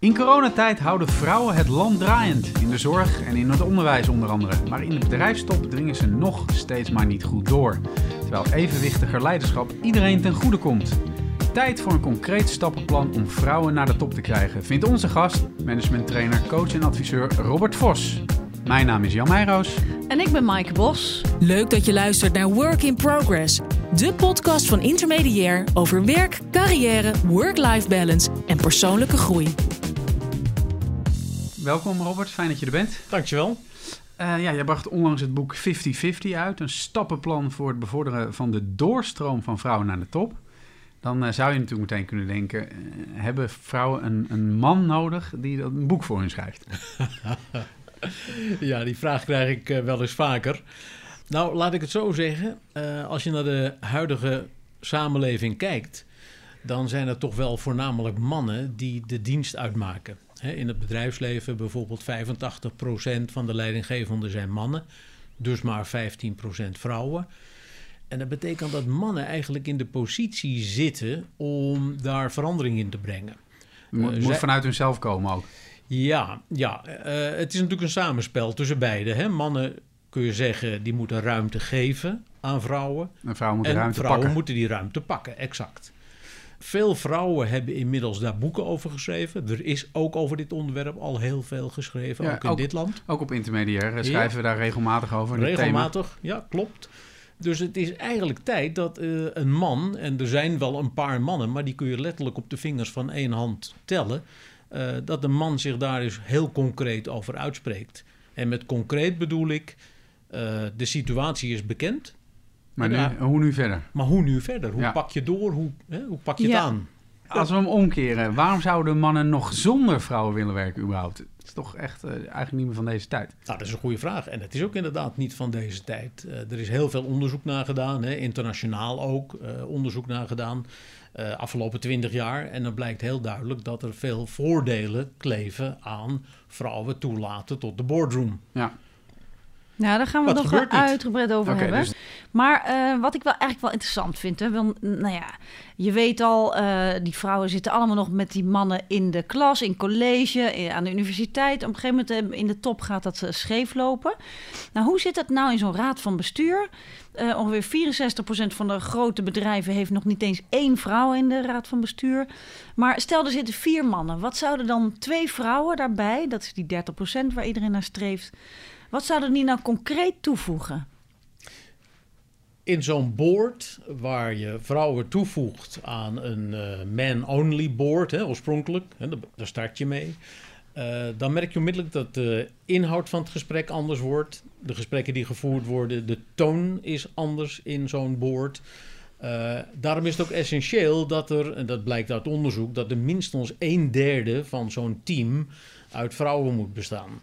In coronatijd houden vrouwen het land draaiend. In de zorg en in het onderwijs onder andere. Maar in de bedrijfstop dringen ze nog steeds maar niet goed door. Terwijl evenwichtiger leiderschap iedereen ten goede komt. Tijd voor een concreet stappenplan om vrouwen naar de top te krijgen, vindt onze gast, managementtrainer, coach en adviseur Robert Vos. Mijn naam is Jan Meijroos. En ik ben Maaike Bos. Leuk dat je luistert naar Work in Progress, de podcast van Intermediair over werk, carrière, work-life balance en persoonlijke groei. Welkom Robert, fijn dat je er bent. Dankjewel. Eh ja, jij bracht onlangs het boek 50-50 uit, een stappenplan voor het bevorderen van de doorstroom van vrouwen naar de top. Dan eh, zou je natuurlijk meteen kunnen denken, eh, hebben vrouwen een, een man nodig die dat een boek voor hun schrijft? Ja, die vraag krijg ik wel eens vaker. Nou, laat ik het zo zeggen. als je naar de huidige samenleving kijkt, dan zijn er toch wel voornamelijk mannen die de dienst uitmaken. In het bedrijfsleven bijvoorbeeld 85% van de leidinggevenden zijn mannen, dus maar 15% vrouwen. En dat betekent dat mannen eigenlijk in de positie zitten om daar verandering in te brengen. Moet, Eh, moet zij- vanuit hunzelf komen ook. Ja, ja eh, het is natuurlijk een samenspel tussen beiden. Hè? Mannen kun je zeggen, die moeten ruimte geven aan vrouwen. Een vrouw moet de en ruimte vrouwen pakken. moeten die ruimte pakken, exact. Veel vrouwen hebben inmiddels daar boeken over geschreven. Er is ook over dit onderwerp al heel veel geschreven, Ja, ook in ook- dit land. Ook op intermediair eh, schrijven we daar regelmatig over. Regelmatig, ja, klopt. Dus het is eigenlijk tijd dat eh, een man, en er zijn wel een paar mannen, maar die kun je letterlijk op de vingers van één hand tellen, eh, dat een man zich daar eens heel concreet over uitspreekt. En met concreet bedoel ik, de situatie is bekend, Maar nu, Ja. hoe nu verder? maar hoe nu verder? Hoe Ja. pak je door? Hoe, hè, hoe pak je het aan? Als we hem omkeren, waarom zouden mannen nog zonder vrouwen willen werken überhaupt? Het is toch echt eh, eigenlijk niet meer van deze tijd. Nou, dat is een goede vraag. En het is ook inderdaad niet van deze tijd. Eh, er is heel veel onderzoek naar gedaan, hè, internationaal ook eh, onderzoek naar gedaan, eh, afgelopen twintig jaar. En dan blijkt heel duidelijk dat er veel voordelen kleven aan vrouwen toelaten tot de boardroom. Ja, Nou, daar gaan we nog wel uitgebreid over hebben. dus- Maar eh, wat ik wel eigenlijk wel interessant vind, hè, wel, nou ja, je weet al, eh, die vrouwen zitten allemaal nog met die mannen in de klas, in college, eh, aan de universiteit. Op een gegeven moment in de top gaat dat scheef lopen. Nou, hoe zit dat nou in zo'n raad van bestuur? Ongeveer 64% van de grote bedrijven heeft nog niet eens één vrouw in de raad van bestuur. Maar stel, er zitten vier mannen. Wat zouden dan twee vrouwen daarbij, dat is die 30% waar iedereen naar streeft, wat zouden die nou concreet toevoegen? In zo'n board waar je vrouwen toevoegt aan een eh, man-only board, hè, oorspronkelijk, hè, daar- daar start je mee. eh, dan merk je onmiddellijk dat de inhoud van het gesprek anders wordt. De gesprekken die gevoerd worden, de toon is anders in zo'n board. Eh, daarom is het ook essentieel dat er, en dat blijkt uit onderzoek, dat er minstens een derde van zo'n team uit vrouwen moet bestaan.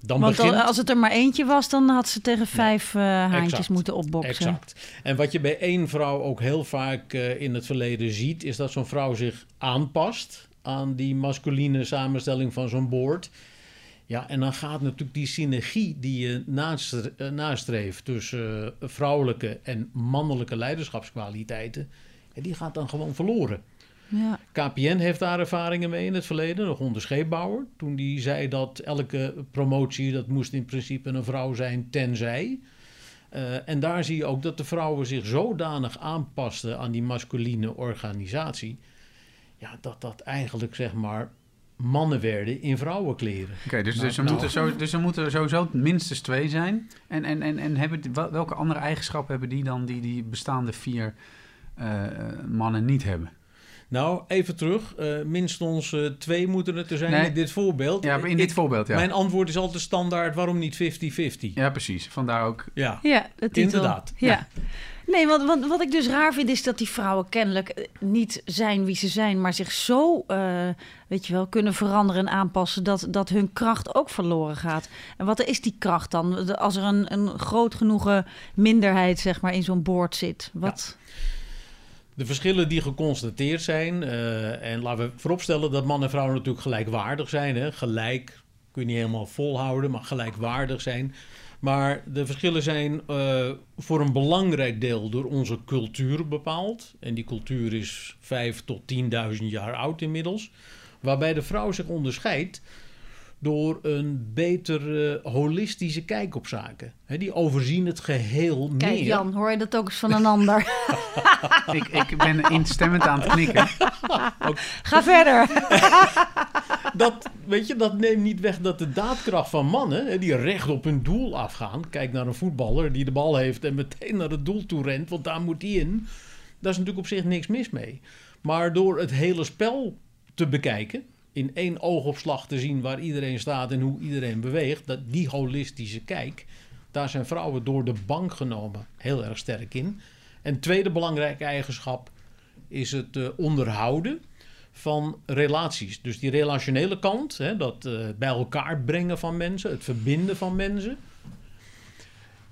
Dan Want begint... als het er maar eentje was, dan had ze tegen vijf eh, haantjes Exact. moeten opboksen. Exact. En wat je bij één vrouw ook heel vaak eh, in het verleden ziet, is dat zo'n vrouw zich aanpast aan die masculine samenstelling van zo'n board. Ja, en dan gaat natuurlijk die synergie die je eh, nastreeft tussen vrouwelijke en mannelijke leiderschapskwaliteiten, ja, die gaat dan gewoon verloren. Ja. KPN heeft daar ervaringen mee in het verleden, nog onder scheepbouwer. Toen die zei dat elke promotie, dat moest in principe een vrouw zijn, tenzij. Eh, en daar zie je ook dat de vrouwen zich zodanig aanpasten aan die masculine organisatie. Ja, dat dat eigenlijk zeg maar mannen werden in vrouwenkleren. Oké, dus, Nou, dus, er nou. moeten zo, dus er moeten sowieso minstens twee zijn. En, en, en, en hebben, welke andere eigenschappen hebben die dan die die bestaande vier eh, mannen niet hebben? Nou, even terug. Uh, minstens uh, twee moeten het er zijn nee. in dit voorbeeld. Ja, in dit voorbeeld, ja. Mijn antwoord is altijd standaard, waarom niet 50-50? Ja, precies. Vandaar ook... Ja, ja inderdaad. Ja. ja. Nee, want, want, wat ik dus raar vind is dat die vrouwen kennelijk eh, niet zijn wie ze zijn, maar zich zo, uh, weet je wel, kunnen veranderen en aanpassen dat, dat hun kracht ook verloren gaat. En wat is die kracht dan? Als er een, een groot genoegen minderheid, zeg maar, in zo'n boord zit. Wat... Ja. De verschillen die geconstateerd zijn, uh, en laten we vooropstellen dat man en vrouw natuurlijk gelijkwaardig zijn. Hè? Gelijk kun je niet helemaal volhouden, maar gelijkwaardig zijn. Maar de verschillen zijn uh, voor een belangrijk deel door onze cultuur bepaald. En die cultuur is 5 tot 10.000 jaar oud inmiddels. Waarbij de vrouw zich onderscheidt door een betere holistische kijk op zaken. die overzien het geheel Kijk, meer. Jan, hoor je dat ook eens van een ander? ik, ik ben instemmend aan het knikken. Ga verder. dat, weet je, dat neemt niet weg dat de daadkracht van mannen, die recht op hun doel afgaan. Kijk naar een voetballer die de bal heeft en meteen naar het doel toe rent, want daar moet hij in. Daar is natuurlijk op zich niks mis mee. Maar door het hele spel te bekijken, in één oogopslag te zien waar iedereen staat en hoe iedereen beweegt, dat die holistische kijk, daar zijn vrouwen door de bank genomen heel erg sterk in. En tweede belangrijke eigenschap is het uh, onderhouden van relaties. Dus die relationele kant, hè, dat uh, bij elkaar brengen van mensen, het verbinden van mensen.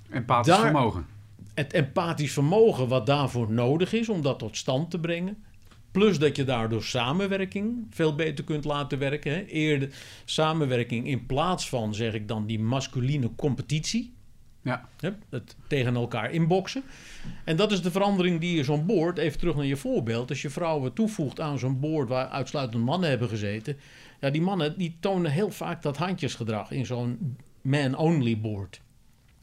Empathisch vermogen. Het empathisch vermogen wat daarvoor nodig is om dat tot stand te brengen. Plus dat je daardoor samenwerking veel beter kunt laten werken. Hè. Eerder samenwerking in plaats van, zeg ik dan, die masculine competitie. Ja. Het tegen elkaar inboksen. En dat is de verandering die je zo'n boord, even terug naar je voorbeeld, als je vrouwen toevoegt aan zo'n boord waar uitsluitend mannen hebben gezeten. Ja, die mannen die tonen heel vaak dat handjesgedrag in zo'n man-only board.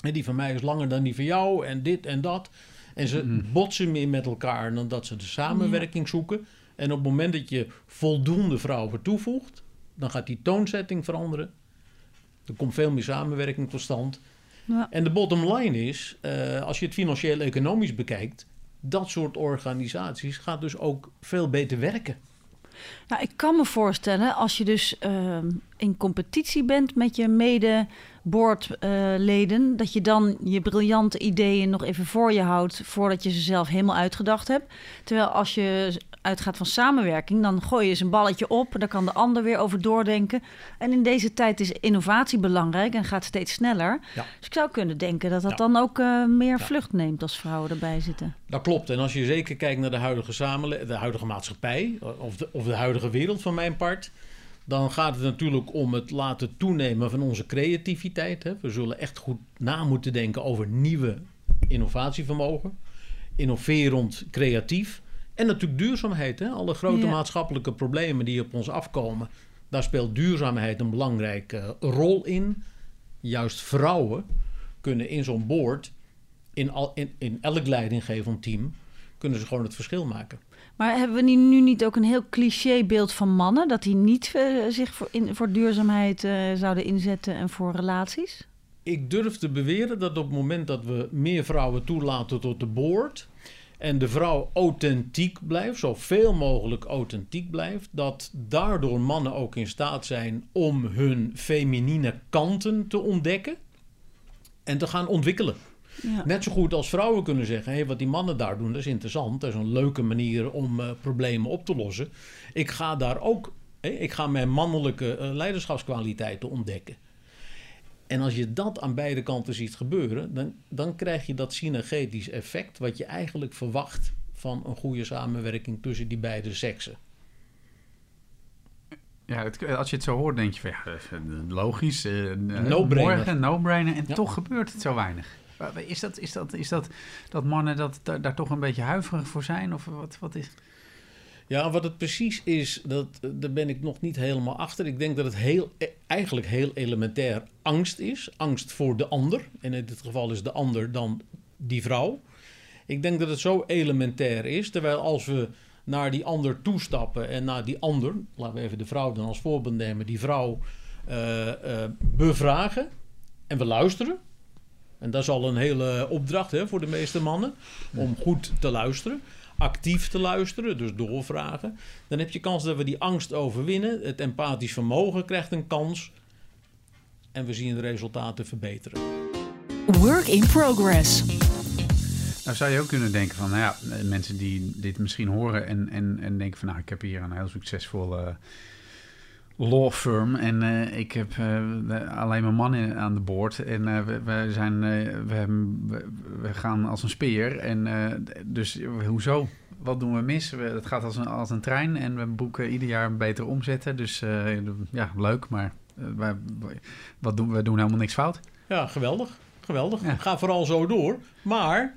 En die van mij is langer dan die van jou en dit en dat. En ze mm. botsen meer met elkaar dan dat ze de samenwerking zoeken. En op het moment dat je voldoende vrouwen toevoegt, dan gaat die toonzetting veranderen. Er komt veel meer samenwerking tot stand. Ja. En de bottom line is, uh, als je het financieel-economisch bekijkt, dat soort organisaties gaat dus ook veel beter werken. Nou, ik kan me voorstellen, als je dus uh, in competitie bent met je medeboordleden, dat je dan je briljante ideeën nog even voor je houdt voordat je ze zelf helemaal uitgedacht hebt. Terwijl als je uitgaat van samenwerking, dan gooi je eens een balletje op. Daar kan de ander weer over doordenken. En in deze tijd is innovatie belangrijk en gaat steeds sneller. Dus ik zou kunnen denken dat dat dan ook uh, meer vlucht neemt als vrouwen erbij zitten. Dat klopt. En als je zeker kijkt naar de huidige samenleving, de huidige maatschappij, of de, of de huidige wereld van mijn part. Dan gaat het natuurlijk om het laten toenemen van onze creativiteit. Hè. We zullen echt goed na moeten denken over nieuwe innovatievermogen. Innoverend creatief. En natuurlijk duurzaamheid. Hè? Alle grote maatschappelijke problemen die op ons afkomen. Daar speelt duurzaamheid een belangrijke rol in. Juist vrouwen kunnen in zo'n board, in, al, in, in elk leidinggevend team, kunnen ze gewoon het verschil maken. Maar hebben we nu niet ook een heel clichébeeld van mannen? Dat die niet uh, zich voor, in, voor duurzaamheid uh, zouden inzetten en voor relaties? Ik durf te beweren dat op het moment dat we meer vrouwen toelaten tot de board en de vrouw authentiek blijft, zoveel mogelijk authentiek blijft, dat daardoor mannen ook in staat zijn om hun feminine kanten te ontdekken en te gaan ontwikkelen. Ja. Net zo goed als vrouwen kunnen zeggen: hey, wat die mannen daar doen, dat is interessant. Dat is een leuke manier om uh, problemen op te lossen. Ik ga daar ook, hey, ik ga mijn mannelijke uh, leiderschapskwaliteiten ontdekken. En als je dat aan beide kanten ziet gebeuren, dan, dan krijg je dat synergetisch effect wat je eigenlijk verwacht van een goede samenwerking tussen die beide seksen. Ja, het, als je het zo hoort, denk je van ja, eh, logisch. Uh, no-brainer. Morgen, no-brainer. En toch gebeurt het zo weinig. Is dat, is dat, is dat, dat mannen dat, daar, daar toch een beetje huiverig voor zijn? Of wat, wat is... Ja, wat het precies is, dat, daar ben ik nog niet helemaal achter. Ik denk dat het heel, e, eigenlijk heel elementair angst is. Angst voor de ander. En in dit geval is de ander dan die vrouw. Ik denk dat het zo elementair is. Terwijl als we naar die ander toestappen en naar die ander, laten we even de vrouw dan als voorbeeld nemen, die vrouw uh, uh, bevragen en we luisteren. En dat is al een hele opdracht hè, voor de meeste mannen, om goed te luisteren. Actief te luisteren, dus doorvragen, dan heb je kans dat we die angst overwinnen. Het empathisch vermogen krijgt een kans en we zien de resultaten verbeteren. Work in progress. Nou zou je ook kunnen denken van, nou ja, mensen die dit misschien horen en, en, en denken van, nou, ik heb hier een heel succesvolle uh, law firm en uh, ik heb uh, alleen maar mannen aan de boord en we, we, zijn, we, hebben, we, we, gaan als een speer en dus hoezo? Wat doen we mis? Het gaat als een, als een trein en we boeken ieder jaar een betere omzetten, dus ja, leuk, maar wij, wat doen, we doen helemaal niks fout. Ja, geweldig. Geweldig. Ja. Ga vooral zo door. Maar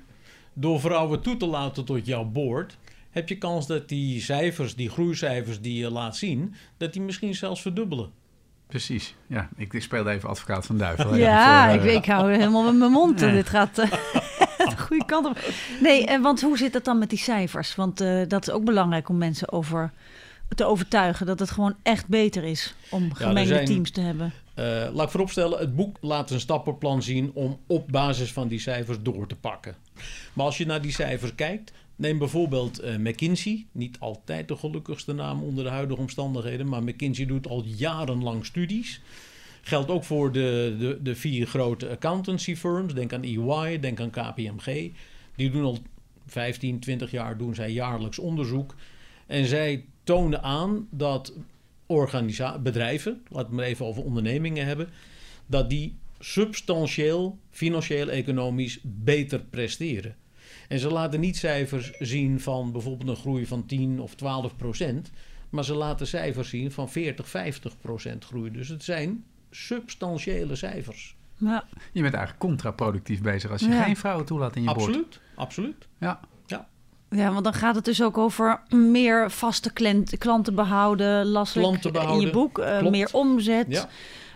door vrouwen toe te laten tot jouw boord, heb je kans dat die cijfers, die groeicijfers die je laat zien, dat die misschien zelfs verdubbelen. Precies, ja. Ik, ik speelde even advocaat van duivel. Ja, voor, uh, ik, ik, hou helemaal met mijn mond. Ja. Dit gaat uh, de goede kant op. Nee, en want hoe zit het dan met die cijfers? Want uh, dat is ook belangrijk om mensen over te overtuigen dat het gewoon echt beter is om gemengde ja, teams te hebben. Uh, laat ik vooropstellen, het boek laat een stappenplan zien om op basis van die cijfers door te pakken. Maar als je naar die cijfers kijkt, neem bijvoorbeeld uh, McKinsey, niet altijd de gelukkigste naam onder de huidige omstandigheden, maar McKinsey doet al jarenlang studies. Geldt ook voor de, de, de vier grote accountancy firms, denk aan EY, denk aan KPMG. Die doen al 15, 20 jaar doen zij jaarlijks onderzoek. En zij tonen aan dat bedrijven, laten we maar even over ondernemingen hebben, dat die substantieel, financieel, economisch beter presteren. En ze laten niet cijfers zien van bijvoorbeeld een groei van 10 of 12 procent, maar ze laten cijfers zien van 40, 50 procent groei. Dus het zijn substantiële cijfers. Ja. Je bent eigenlijk contraproductief bezig als je geen vrouwen toelaat in je absoluut, boord. Absoluut, absoluut. Ja. Ja. Want dan gaat het dus ook over meer vaste klanten behouden, lastig in je boek, uh, meer omzet. Ja.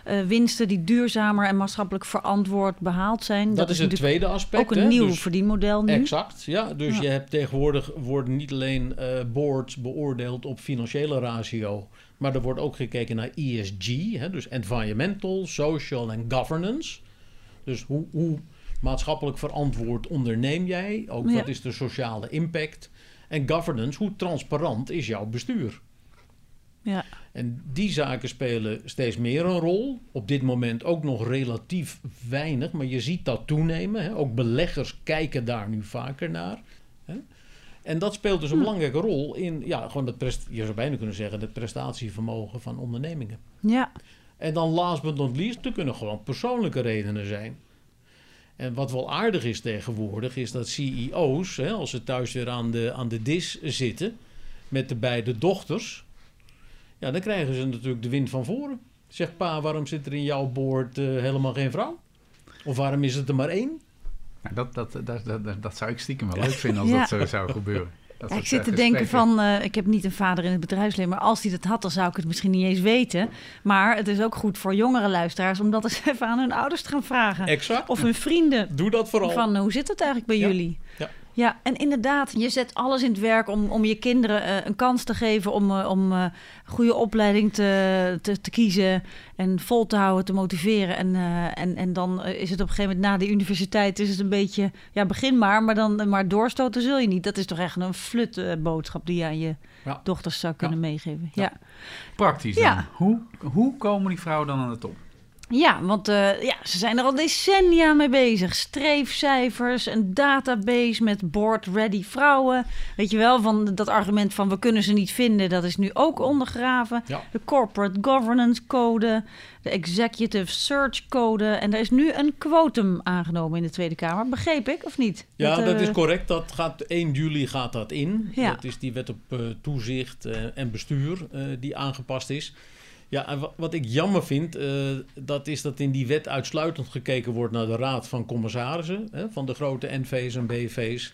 Uh, winsten die duurzamer en maatschappelijk verantwoord behaald zijn. Dat, dat is het tweede aspect. Ook een hè? nieuw dus, verdienmodel nu. Exact, ja. Dus ja. je hebt tegenwoordig worden niet alleen uh, boards beoordeeld op financiële ratio, maar er wordt ook gekeken naar ESG, hè? dus environmental, social en governance. Dus hoe, hoe maatschappelijk verantwoord onderneem jij? Ook Ja. wat is de sociale impact? En governance, hoe transparant is jouw bestuur? Ja. En die zaken spelen steeds meer een rol. Op dit moment ook nog relatief weinig, maar je ziet dat toenemen. Hè? Ook beleggers kijken daar nu vaker naar. Hè? En dat speelt dus een belangrijke rol in, ja, gewoon het prest, je zou bijna kunnen zeggen, het prestatievermogen van ondernemingen. Ja. En dan last but not least, er kunnen gewoon persoonlijke redenen zijn. En wat wel aardig is tegenwoordig, is dat CEO's, hè, als ze thuis weer aan de, aan de dis zitten met de beide dochters, ja, dan krijgen ze natuurlijk de wind van voren. Zegt pa, waarom zit er in jouw boord uh, helemaal geen vrouw? Of waarom is het er maar één? Nou, dat, dat, dat, dat, dat zou ik stiekem wel leuk vinden als Ja. dat zo zou gebeuren. Ja, ik zit te eh, denken gesprekken. van, eh, ik heb niet een vader in het bedrijfsleven, maar als hij dat had, dan zou ik het misschien niet eens weten. Maar het is ook goed voor jongere luisteraars om dat eens even aan hun ouders te gaan vragen. Exact. Of hun vrienden. Doe dat vooral. Van, hoe zit het eigenlijk bij Ja. jullie? Ja. Ja, en inderdaad, je zet alles in het werk om, om je kinderen eh, een kans te geven om, eh, om eh, goede opleiding te, te, te kiezen en vol te houden, te motiveren. En, en, en dan is het op een gegeven moment na de universiteit is het een beetje, ja, begin maar, maar dan maar doorstoten zul je niet. Dat is toch echt een flut boodschap die je aan je Ja. dochters zou kunnen meegeven. Ja. Ja. Praktisch dan. Ja. Hoe, hoe komen die vrouwen dan aan de top? Ja, want eh, ja, ze zijn er al decennia mee bezig. Streefcijfers, een database met board-ready vrouwen. Weet je wel, van dat argument van we kunnen ze niet vinden, dat is nu ook ondergraven. Ja. De Corporate Governance Code, de Executive Search Code. En er is nu een quotum aangenomen in de Tweede Kamer. Begreep ik, of niet? Ja, Dat, dat eh, is correct. Dat gaat 1 juli gaat dat in. Ja. Dat is die wet op eh, toezicht en bestuur die aangepast is. Ja, wat ik jammer vind, eh, dat is dat in die wet uitsluitend gekeken wordt naar de raad van commissarissen hè, van de grote NV's en BV's.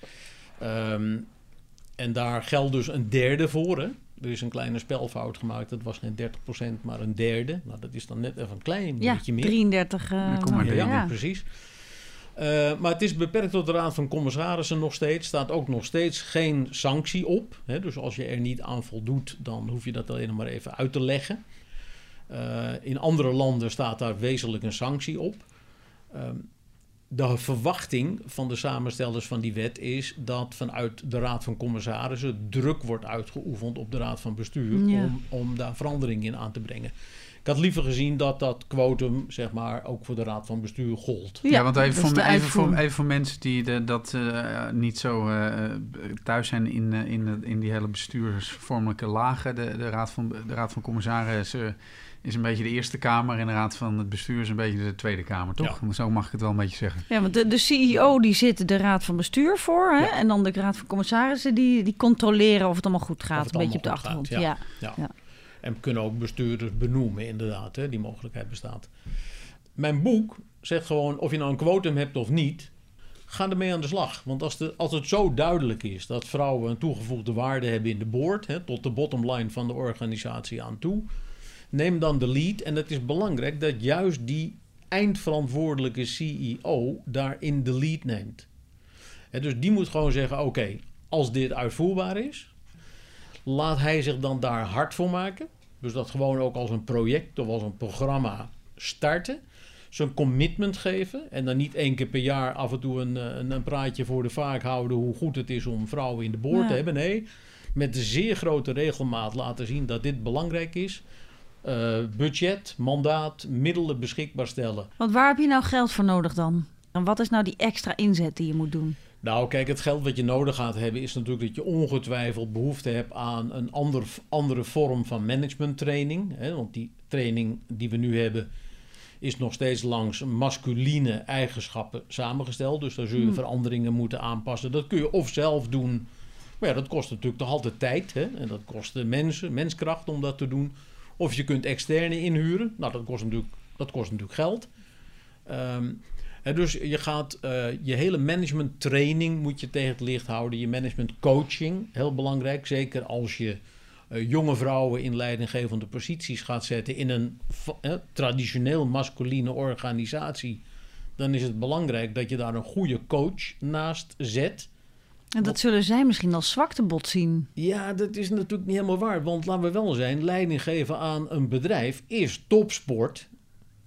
Ehm, en daar geldt dus een derde voor. Hè. Er is een kleine spelfout gemaakt. Dat was geen 30%, maar een derde. Nou, dat is dan net even een klein ja, beetje meer. 33. eh, Ja, kom maar Ja, precies. Eh, maar het is beperkt tot de Raad van Commissarissen nog steeds. staat ook nog steeds geen sanctie op. Hè? Dus als je er niet aan voldoet, dan hoef je dat alleen maar even uit te leggen. Eh, in andere landen staat daar wezenlijk een sanctie op. Ehm, de verwachting van de samenstellers van die wet is dat vanuit de Raad van Commissarissen druk wordt uitgeoefend op de Raad van Bestuur Ja. om, om daar verandering in aan te brengen. Ik had liever gezien dat dat quotum, zeg maar, ook voor de Raad van Bestuur gold. Ja, want even is voor, even, voor, even voor mensen die de, dat eh, niet zo eh, thuis zijn in, in, de- in die hele bestuursvormelijke lagen. De, de, raad van, de Raad van Commissarissen is een beetje de Eerste Kamer en de Raad van het Bestuur is een beetje de Tweede Kamer, toch? Zo mag ik het wel een beetje zeggen. Ja, want de, de CEO die zit de raad van bestuur voor. Hè? Ja. En dan de raad van commissarissen die, die controleren of het allemaal goed gaat. een beetje op de achtergrond. gaat, ja. Ja. Ja. En we kunnen ook bestuurders benoemen, inderdaad. Hè, die mogelijkheid bestaat. Mijn boek zegt gewoon, of je nou een quotum hebt of niet... ga ermee aan de slag. Want als, de, als het zo duidelijk is dat vrouwen een toegevoegde waarde hebben in de board... Hè, tot de bottom line van de organisatie aan toe... neem dan de lead. En het is belangrijk dat juist die eindverantwoordelijke CEO daarin de lead neemt. Dus die moet gewoon zeggen, oké, als dit uitvoerbaar is... laat hij zich dan daar hard voor maken. Dus dat gewoon ook als een project of als een programma starten. Zijn commitment geven. En dan niet één keer per jaar af en toe een, eh, een, een praatje voor de vaak houden hoe goed het is om vrouwen in de boord Ja. te hebben. Nee, met zeer grote regelmaat laten zien dat dit belangrijk is. Eh, budget, mandaat, middelen beschikbaar stellen. Want waar heb je nou geld voor nodig dan? En wat is nou die extra inzet die je moet doen? Nou, kijk, het geld wat je nodig gaat hebben is natuurlijk dat je ongetwijfeld behoefte hebt aan een ander, andere vorm van managementtraining. Hè? Want die training die we nu hebben is nog steeds langs masculine eigenschappen samengesteld. Dus daar zul je veranderingen moeten aanpassen. Dat kun je of zelf doen. Maar ja, dat kost natuurlijk toch altijd tijd. Hè? En dat kost mensen, menskracht om dat te doen. Of je kunt externe inhuren. Nou, dat kost natuurlijk, dat kost natuurlijk geld. Ehm, en dus je gaat eh, je hele management training moet je tegen het licht houden. Je management coaching, heel belangrijk. Zeker als je eh, jonge vrouwen in leidinggevende posities gaat zetten in een traditioneel masculine organisatie. Dan is het belangrijk dat je daar een goede coach naast zet. En dat zullen zij misschien als zwaktebod zien. Ja, dat is natuurlijk niet helemaal waar. Want laten we wel zijn, leiding geven aan een bedrijf is topsport.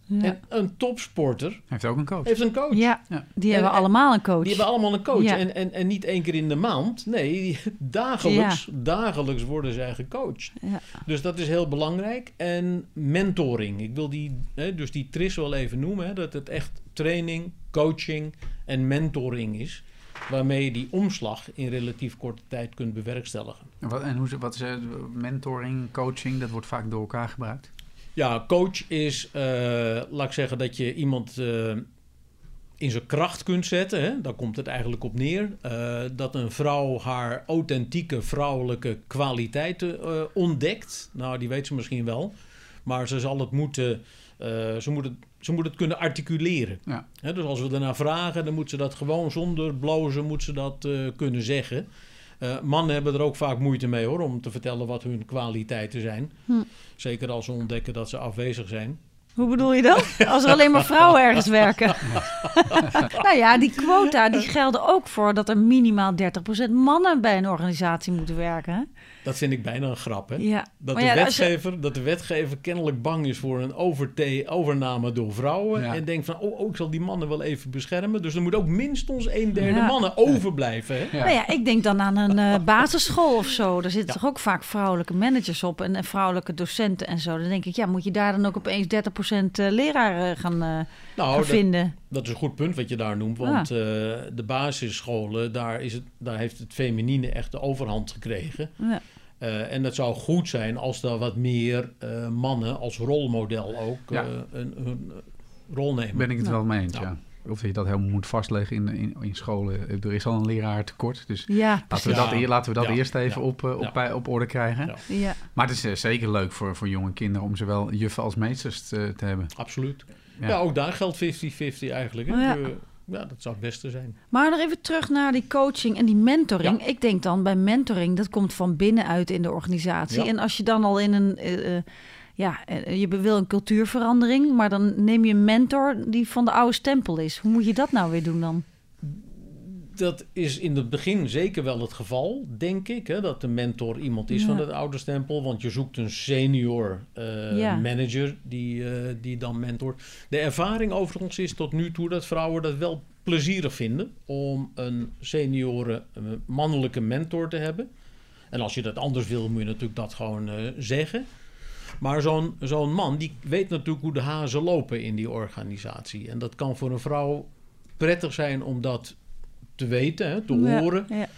Ja, En een topsporter heeft ook een coach. heeft een coach. ja, Ja. die En- hebben en- allemaal een coach. Die hebben allemaal een coach. Ja. En, en, en niet één keer in de maand. Nee, dagelijks, dagelijks worden zij gecoacht. Ja. Dus dat is heel belangrijk. En mentoring. Ik wil die, hè, dus die tris wel even noemen. Hè, dat het echt training, coaching en mentoring is. Waarmee je die omslag in relatief korte tijd kunt bewerkstelligen. En wat, en hoe, wat is mentoring, coaching? Dat wordt vaak door elkaar gebruikt. Ja, coach is, eh, laat ik zeggen, dat je iemand eh, in zijn kracht kunt zetten. Hè? Daar komt het eigenlijk op neer. Eh, dat een vrouw haar authentieke vrouwelijke kwaliteiten ontdekt. Nou, die weet ze misschien wel. Maar ze zal het moeten, ze moet het, ze moet het kunnen articuleren. Ja. Dus als we ernaar vragen, dan moet ze dat gewoon zonder blozen moet ze dat eh, kunnen zeggen. Eh, mannen hebben er ook vaak moeite mee hoor, om te vertellen wat hun kwaliteiten zijn. Hm. Zeker als ze ontdekken dat ze afwezig zijn. Hoe bedoel je dat? Als er alleen maar vrouwen ergens werken. nou ja, die quota die gelden ook voor dat er minimaal 30% mannen bij een organisatie moeten werken. Dat vind ik bijna een grap, hè? Ja. Dat, de ja, als je- wetgever, dat de wetgever kennelijk bang is voor een overte- overname door vrouwen. Ja. En denkt van, oh, oh, ik zal die mannen wel even beschermen. Dus er moet ook minstens een derde Ja. mannen overblijven. Hè? Ja. Nou ja, ik denk dan aan een eh, basisschool of zo. Daar zitten Ja. toch ook vaak vrouwelijke managers op en, en vrouwelijke docenten en zo. Dan denk ik, ja, moet je daar dan ook opeens 30% eh, leraar eh, gaan, gaan dat, vinden? Dat is een goed punt wat je daar noemt. Want eh, de basisscholen, daar, is het, daar heeft het feminine echt de overhand gekregen. Ja. Eh, en het zou goed zijn als daar wat meer eh, mannen als rolmodel ook Ja. eh, een, een rol nemen. Ben ik het Ja. wel mee eens, Ja. ja. Of dat je dat helemaal moet vastleggen in, in, in scholen. Er is al een leraar tekort, dus Ja, laten we dat, laten we dat Ja. eerst even Ja. op, op, Ja. bij- op orde krijgen. Ja. ja. Maar het is zeker leuk voor, voor jonge kinderen om zowel juffen als meesters te, te hebben. Absoluut. Ja. Ja. ook daar geldt 50-50 eigenlijk. Hè? Ja. Eh, ja, dat zou het beste zijn. Maar nog even terug naar die coaching en die mentoring. Ik denk dan bij mentoring, dat komt van binnenuit in de organisatie. Ja. En als je dan al in een, eh, eh, ja, eh, je wil een cultuurverandering, maar dan neem je een mentor die van de oude stempel is. Hoe moet je dat nou weer doen dan? Dat is in het begin zeker wel het geval, denk ik. Hè, dat de mentor iemand is van het ouderstempel. Want je zoekt een senior eh, Ja. manager die, eh, die dan mentort. De ervaring overigens is tot nu toe dat vrouwen dat wel plezierig vinden... om een senioren eh, mannelijke mentor te hebben. En als je dat anders wil, moet je natuurlijk dat gewoon zeggen. Maar zo'n zo'n man, die weet natuurlijk hoe de hazen lopen in die organisatie. En dat kan voor een vrouw prettig zijn om dat te weten, hè, te Ja, horen. Ja.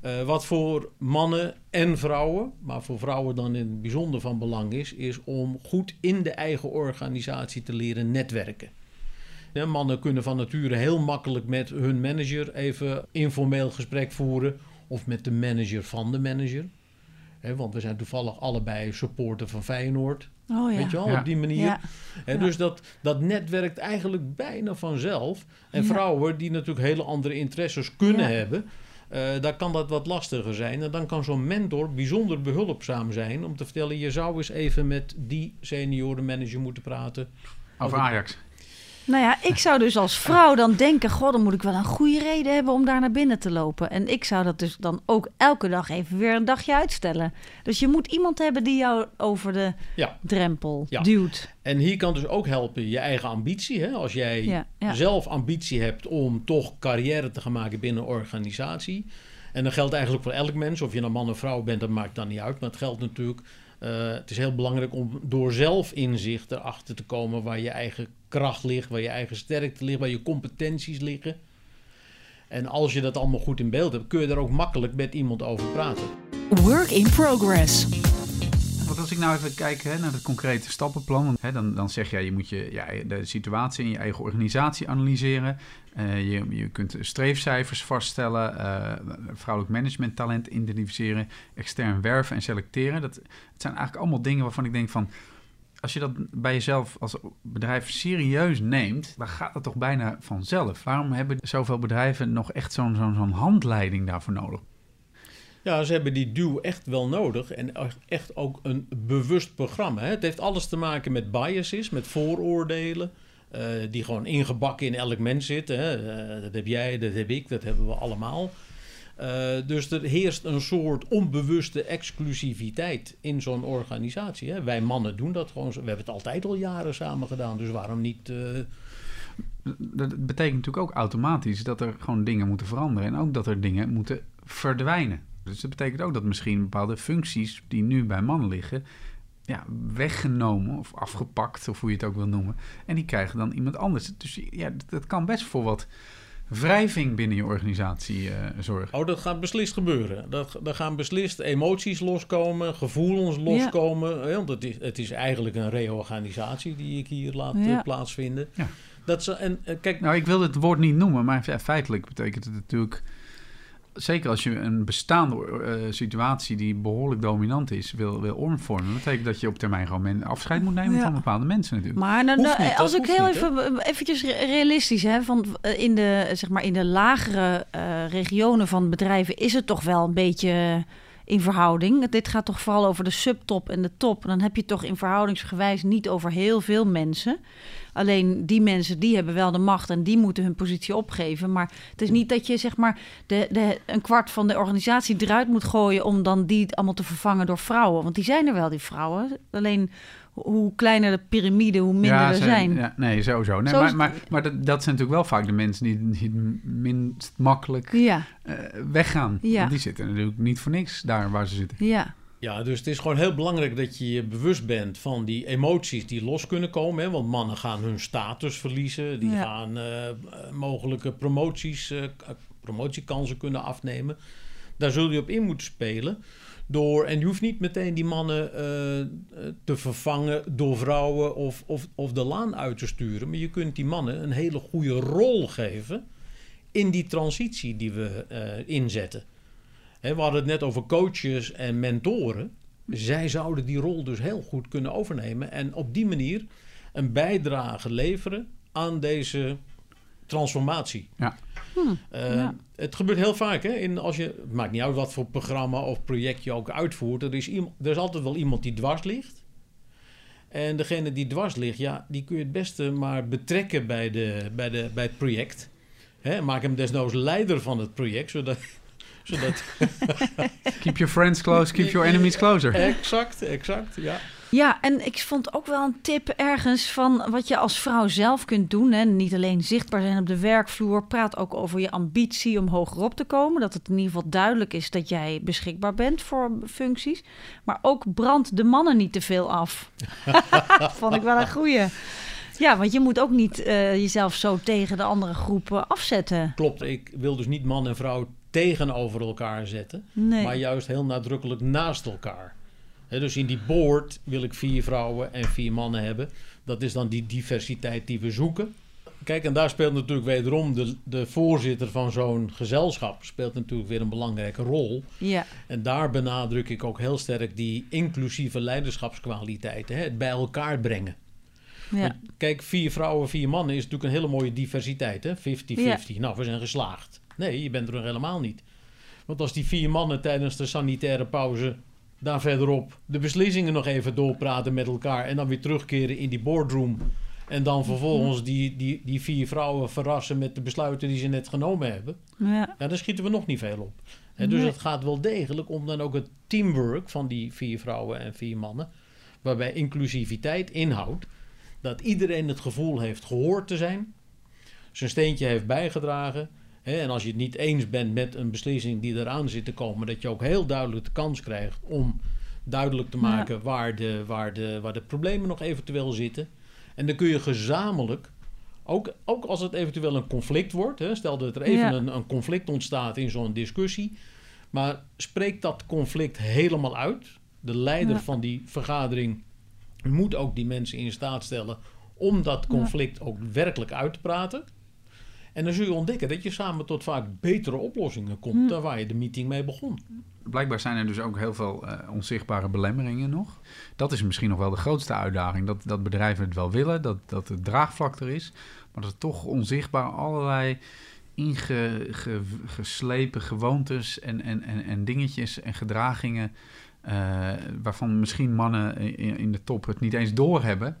Eh, wat voor mannen en vrouwen, maar voor vrouwen dan in het bijzonder van belang is, is om goed in de eigen organisatie te leren netwerken. Ja, mannen kunnen van nature heel makkelijk met hun manager even informeel gesprek voeren, of met de manager van de manager. Want we zijn toevallig allebei supporter van Feyenoord. Oh ja. Weet je wel, Ja. op die manier. Ja. Dus dat, dat netwerkt eigenlijk bijna vanzelf. En Ja. vrouwen die natuurlijk hele andere interesses kunnen Ja. hebben, eh, daar kan dat wat lastiger zijn. En dan kan zo'n mentor bijzonder behulpzaam zijn om te vertellen: je zou eens even met die seniorenmanager moeten praten. Over Ajax. Nou ja, ik zou dus als vrouw dan denken... god, dan moet ik wel een goede reden hebben om daar naar binnen te lopen. En ik zou dat dus dan ook elke dag even weer een dagje uitstellen. Dus je moet iemand hebben die jou over de Ja. drempel Ja. duwt. En hier kan dus ook helpen je eigen ambitie. Hè? Als jij Ja, zelf ambitie hebt om toch carrière te gaan maken binnen een organisatie. En dat geldt eigenlijk voor elk mens. Of je nou man of vrouw bent, dat maakt dan niet uit. Maar het geldt natuurlijk... eh, het is heel belangrijk om door zelfinzicht erachter te komen... waar je eigen kracht ligt, waar je eigen sterkte ligt... waar je competenties liggen. En als je dat allemaal goed in beeld hebt... kun je daar ook makkelijk met iemand over praten. Work in progress. Want als ik nou even kijk hè, naar het concrete stappenplan, want, hè, dan, dan zeg jij je moet je, ja, de situatie in je eigen organisatie analyseren. Eh, je, je kunt streefcijfers vaststellen, eh, vrouwelijk managementtalent identificeren, extern werven en selecteren. Dat het zijn eigenlijk allemaal dingen waarvan ik denk van, als je dat bij jezelf als bedrijf serieus neemt, dan gaat dat toch bijna vanzelf. Waarom hebben zoveel bedrijven nog echt zo'n handleiding daarvoor nodig? Ja, ze hebben die duw echt wel nodig. En echt ook een bewust programma. Het heeft alles te maken met biases, met vooroordelen. eh, die gewoon ingebakken in elk mens zitten. Eh, dat heb jij, dat heb ik, dat hebben we allemaal. Eh, dus er heerst een soort onbewuste exclusiviteit in zo'n organisatie. Hè. Wij mannen doen dat gewoon. We hebben het altijd al jaren samen gedaan. Dus waarom niet... eh, Dat betekent natuurlijk ook automatisch dat er gewoon dingen moeten veranderen. En ook dat er dingen moeten verdwijnen. Dus dat betekent ook dat misschien bepaalde functies die nu bij mannen liggen, ja, weggenomen of afgepakt, of hoe je het ook wil noemen. En die krijgen dan iemand anders. Dus ja, dat kan best voor wat wrijving binnen je organisatie eh, zorgen. Oh, dat gaat beslist gebeuren. Dat, er gaan beslist emoties loskomen, gevoelens loskomen. hè, Want het is, het is eigenlijk een reorganisatie die ik hier laat eh, Ja. plaatsvinden. Ja. Dat ze, en, eh, kijk, Nou, ik wil het woord niet noemen, maar fe- feitelijk betekent het natuurlijk... Zeker als je een bestaande eh, situatie die behoorlijk dominant is, wil, wil omvormen. Dat betekent dat je op termijn gewoon men- afscheid moet nemen Ja. van bepaalde mensen natuurlijk. Maar nou, nou, niet, als ik heel niet, even eventjes re- realistisch hè, van eh, in de zeg maar in de lagere eh, regionen van bedrijven is het toch wel een beetje in verhouding. Dit gaat toch vooral over de subtop en de top. Dan heb je toch in verhoudingsgewijs niet over heel veel mensen. Alleen die mensen die hebben wel de macht en die moeten hun positie opgeven. Maar het is niet dat je zeg maar de, de, een kwart van de organisatie eruit moet gooien om dan die allemaal te vervangen door vrouwen. Want die zijn er wel, die vrouwen. Alleen hoe kleiner de piramide, hoe minder er ze- zijn. Ja, nee, sowieso. Nee, Zo maar maar, maar dat, dat zijn natuurlijk wel vaak de mensen die, die het minst makkelijk Ja, eh, weggaan. Ja. Want die zitten natuurlijk niet voor niks daar waar ze zitten. ja, ja, dus het is gewoon heel belangrijk dat je je bewust bent van die emoties die los kunnen komen. Hè? Want mannen gaan hun status verliezen. Die Ja. gaan eh, mogelijke promoties, eh, promotiekansen kunnen afnemen. Daar zul je op in moeten spelen. Door, en je hoeft niet meteen die mannen eh, eh, te vervangen door vrouwen of, of, of de laan uit te sturen. Maar je kunt die mannen een hele goede rol geven in die transitie die we eh, inzetten. Hè, we hadden het net over coaches en mentoren. Zij zouden die rol dus heel goed kunnen overnemen. En op die manier een bijdrage leveren aan deze transformatie. Ja. Eh, ja. Het gebeurt heel vaak. Hè? In, als je, het maakt niet uit wat voor programma of project je ook uitvoert. Er is, iemand, er is altijd wel iemand die dwars ligt. En degene die dwars ligt, ja, die kun je het beste maar betrekken bij, de, bij, de, bij het project. Hè, maak hem desnoods leider van het project, zodat... zodat Keep your friends close, keep your enemies closer. exact, exact, ja. Ja, en ik vond ook wel een tip ergens van wat je als vrouw zelf kunt doen. Hè. Niet alleen zichtbaar zijn op de werkvloer. Praat ook over je ambitie om hogerop te komen. Dat het in ieder geval duidelijk is dat jij beschikbaar bent voor functies. Maar ook brand de mannen niet te veel af. vond ik wel een goeie. Ja, want je moet ook niet uh, jezelf zo tegen de andere groepen afzetten. Klopt, ik wil dus niet man en vrouw tegenover elkaar zetten. Nee. Maar juist heel nadrukkelijk naast elkaar. He, dus in die board wil ik vier vrouwen en vier mannen hebben. Dat is dan die diversiteit die we zoeken. Kijk, en daar speelt natuurlijk wederom de, de voorzitter van zo'n gezelschap... speelt natuurlijk weer een belangrijke rol. Ja. En daar benadruk ik ook heel sterk die inclusieve leiderschapskwaliteiten. Hè, het bij elkaar brengen. Ja. Kijk, vier vrouwen, vier mannen is natuurlijk een hele mooie diversiteit. hè? 50-50. Nou, we zijn geslaagd. Nee, je bent er nog helemaal niet. Want als die vier mannen tijdens de sanitaire pauze daar verderop de beslissingen nog even doorpraten met elkaar en dan weer terugkeren in die boardroom. En dan vervolgens die, die, die vier vrouwen verrassen met de besluiten die ze net genomen hebben. Ja. Ja, dan schieten we nog niet veel op. Hè, dus Nee. het gaat wel degelijk om dan ook het teamwork van die vier vrouwen en vier mannen. Waarbij inclusiviteit inhoudt dat iedereen het gevoel heeft gehoord te zijn. Zijn steentje heeft bijgedragen. Hè, en als je het niet eens bent met een beslissing die eraan zit te komen, dat je ook heel duidelijk de kans krijgt om duidelijk te Ja. maken waar, de, waar, de, waar de problemen nog eventueel zitten. En dan kun je gezamenlijk, ook, ook als het eventueel een conflict wordt, hè, stel dat er even Ja. een, een conflict ontstaat in zo'n discussie, maar spreek dat conflict helemaal uit. De leider Ja. van die vergadering moet ook die mensen in staat stellen om dat conflict ook werkelijk uit te praten. En dan zul je ontdekken dat je samen tot vaak betere oplossingen komt dan waar je de meeting mee begon. Blijkbaar zijn er dus ook heel veel eh, onzichtbare belemmeringen nog. Dat is misschien nog wel de grootste uitdaging. Dat, dat bedrijven het wel willen, dat, dat het draagvlak er is. Maar dat er toch onzichtbaar allerlei ingeslepen gewoontes en, en, en, en dingetjes en gedragingen... eh, waarvan misschien mannen in, in de top het niet eens doorhebben.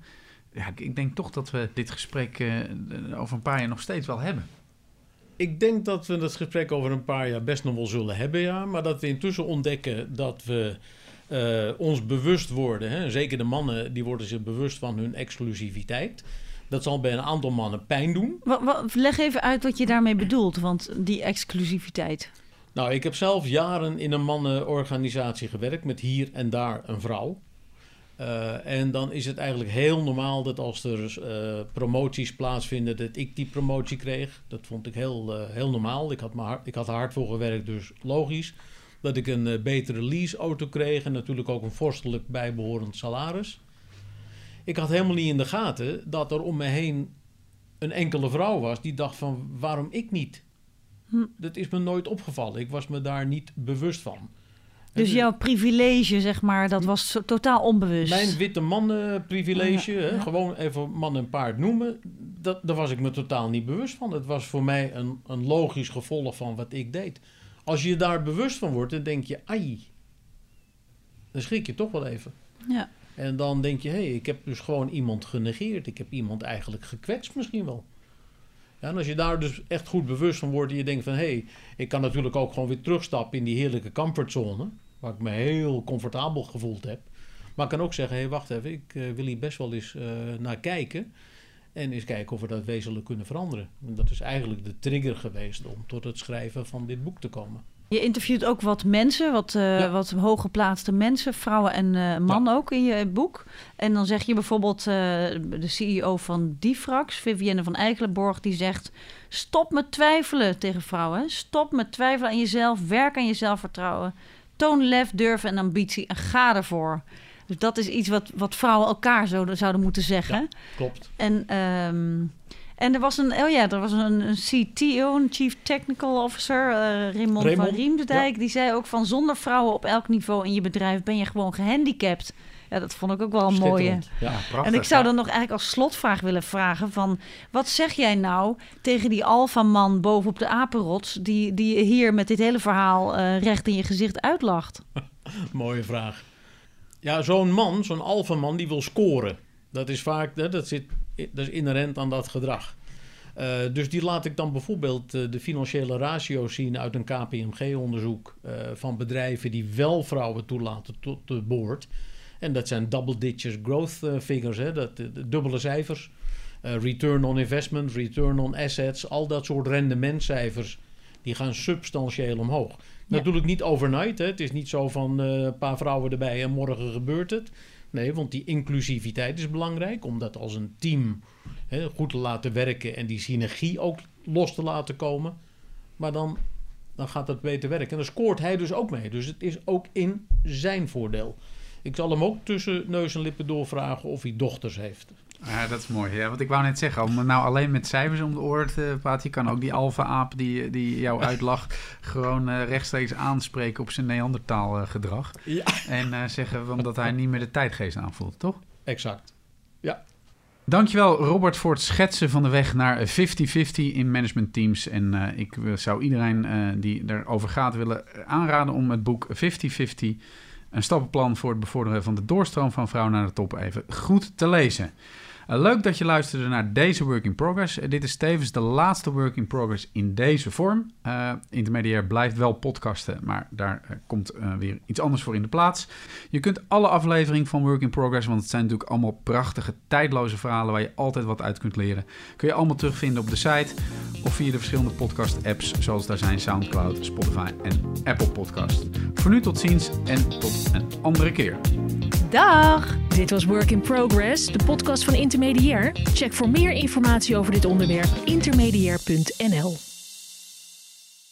Ja, ik- denk toch dat we dit gesprek eh, over een paar jaar nog steeds wel hebben. Ik denk dat we het gesprek over een paar jaar best nog wel zullen hebben, ja. Maar dat we intussen ontdekken dat we eh, ons bewust worden. Hè. Zeker de mannen, die worden zich bewust van hun exclusiviteit. Dat zal bij een aantal mannen pijn doen. Wa- wa- leg even uit wat je daarmee bedoelt, want die exclusiviteit. Nou, ik heb zelf jaren in een mannenorganisatie gewerkt met hier en daar een vrouw. Eh, en dan is het eigenlijk heel normaal dat als er eh, promoties plaatsvinden, dat ik die promotie kreeg. Dat vond ik heel, eh, heel normaal. Ik had, me hard, ik had er hard voor gewerkt, dus logisch. Dat ik een betere leaseauto kreeg en natuurlijk ook een vorstelijk bijbehorend salaris. Ik had helemaal niet in de gaten dat er om me heen een enkele vrouw was die dacht van waarom ik niet? Hm. Dat is me nooit opgevallen. Ik was me daar niet bewust van. Dus En jouw privilege, zeg maar, dat was zo- totaal onbewust. Mijn witte mannen privilege, Ja, hè, ja. gewoon even man en paard noemen, dat, daar was ik me totaal niet bewust van. Het was voor mij een, een logisch gevolg van wat ik deed. Als je daar bewust van wordt, dan denk je, ai, dan schrik je toch wel even. Ja. En dan denk je, hé, hey, ik heb dus gewoon iemand genegeerd. Ik heb iemand eigenlijk gekwetst misschien wel. Ja, en als je daar dus echt goed bewust van wordt en je denkt van... hé, hey, ik kan natuurlijk ook gewoon weer terugstappen in die heerlijke comfortzone... waar ik me heel comfortabel gevoeld heb. Maar ik kan ook zeggen, hé, hey, wacht even, ik eh, wil hier best wel eens eh, naar kijken... en eens kijken of we dat wezenlijk kunnen veranderen. En dat is eigenlijk de trigger geweest om tot het schrijven van dit boek te komen. Je interviewt ook wat mensen, wat, eh Ja. wat hooggeplaatste mensen, vrouwen en eh mannen ook in je boek. En dan zeg je bijvoorbeeld eh, de CEO van Difrax, Vivienne van Eikelenborg, die zegt: Stop met twijfelen tegen vrouwen. Stop met twijfelen aan jezelf. Werk aan je zelfvertrouwen. Toon lef, durf en ambitie en ga ervoor. Dus dat is iets wat, wat vrouwen elkaar zouden, zouden moeten zeggen. Ja. Klopt. En, ehm, en er was een, oh ja, er was een, een CTO, een Chief Technical Officer, eh Raymond, Raymond, van Riemsdijk. Die zei ook van zonder vrouwen op elk niveau in je bedrijf ben je gewoon gehandicapt. Ja, dat vond ik ook wel een mooie. Ja. prachtig. En ik zou dan nog eigenlijk als slotvraag willen vragen van... wat zeg jij nou tegen die alfaman bovenop de apenrots... die, die hier met dit hele verhaal eh, recht in je gezicht uitlacht? Mooie vraag. Ja, zo'n man, zo'n alfaman, die wil scoren. Dat is vaak, dat, zit, dat is inherent aan dat gedrag. Uh, dus die laat ik dan bijvoorbeeld uh, de financiële ratio's zien uit een KPMG-onderzoek uh, van bedrijven die wel vrouwen toelaten tot de board. En dat zijn double-digit growth figures, hè, dat, de, dubbele cijfers. return on investment, return on assets, al dat soort rendementcijfers, die gaan substantieel omhoog. Natuurlijk niet overnight, hè. het is niet zo van een paar vrouwen erbij en morgen gebeurt het. Nee, want die inclusiviteit is belangrijk, om dat als een team hè, goed te laten werken en die synergie ook los te laten komen. Maar dan, dan gaat dat beter werken. En dan scoort hij dus ook mee. Dus het is ook in zijn voordeel. Ik zal hem ook tussen neus en lippen doorvragen of hij dochters heeft. Ja, dat is mooi. Ja, want ik wou net zeggen, om nou alleen met cijfers om de oren te praten, je kan ook die alfa-aap die, die jou uitlacht, gewoon uh, rechtstreeks aanspreken op zijn Neandertaal uh, gedrag. Ja. En uh, zeggen dat hij niet meer de tijdgeest aanvoelt, toch? Exact. Ja. Dankjewel Robert voor het schetsen van de weg naar 50-50 in management teams. En ik zou iedereen die erover gaat willen aanraden om het boek 50-50, een stappenplan voor het bevorderen van de doorstroom van vrouwen naar de top, even goed te lezen. Eh, leuk dat je luisterde naar deze Work in Progress. Eh, dit is tevens de laatste Work in Progress in deze vorm. Uh, Intermediair blijft wel podcasten, maar daar komt weer iets anders voor in de plaats. Je kunt alle afleveringen van Work in Progress, want het zijn natuurlijk allemaal prachtige, tijdloze verhalen waar je altijd wat uit kunt leren, kun je allemaal terugvinden op de site of via de verschillende podcast-apps zoals daar zijn SoundCloud, Spotify en Apple Podcast. Voor nu tot ziens en tot een andere keer. Dag! Dit was Work in Progress, de podcast van Intermediair. Check voor meer informatie over dit onderwerp intermediair.nl.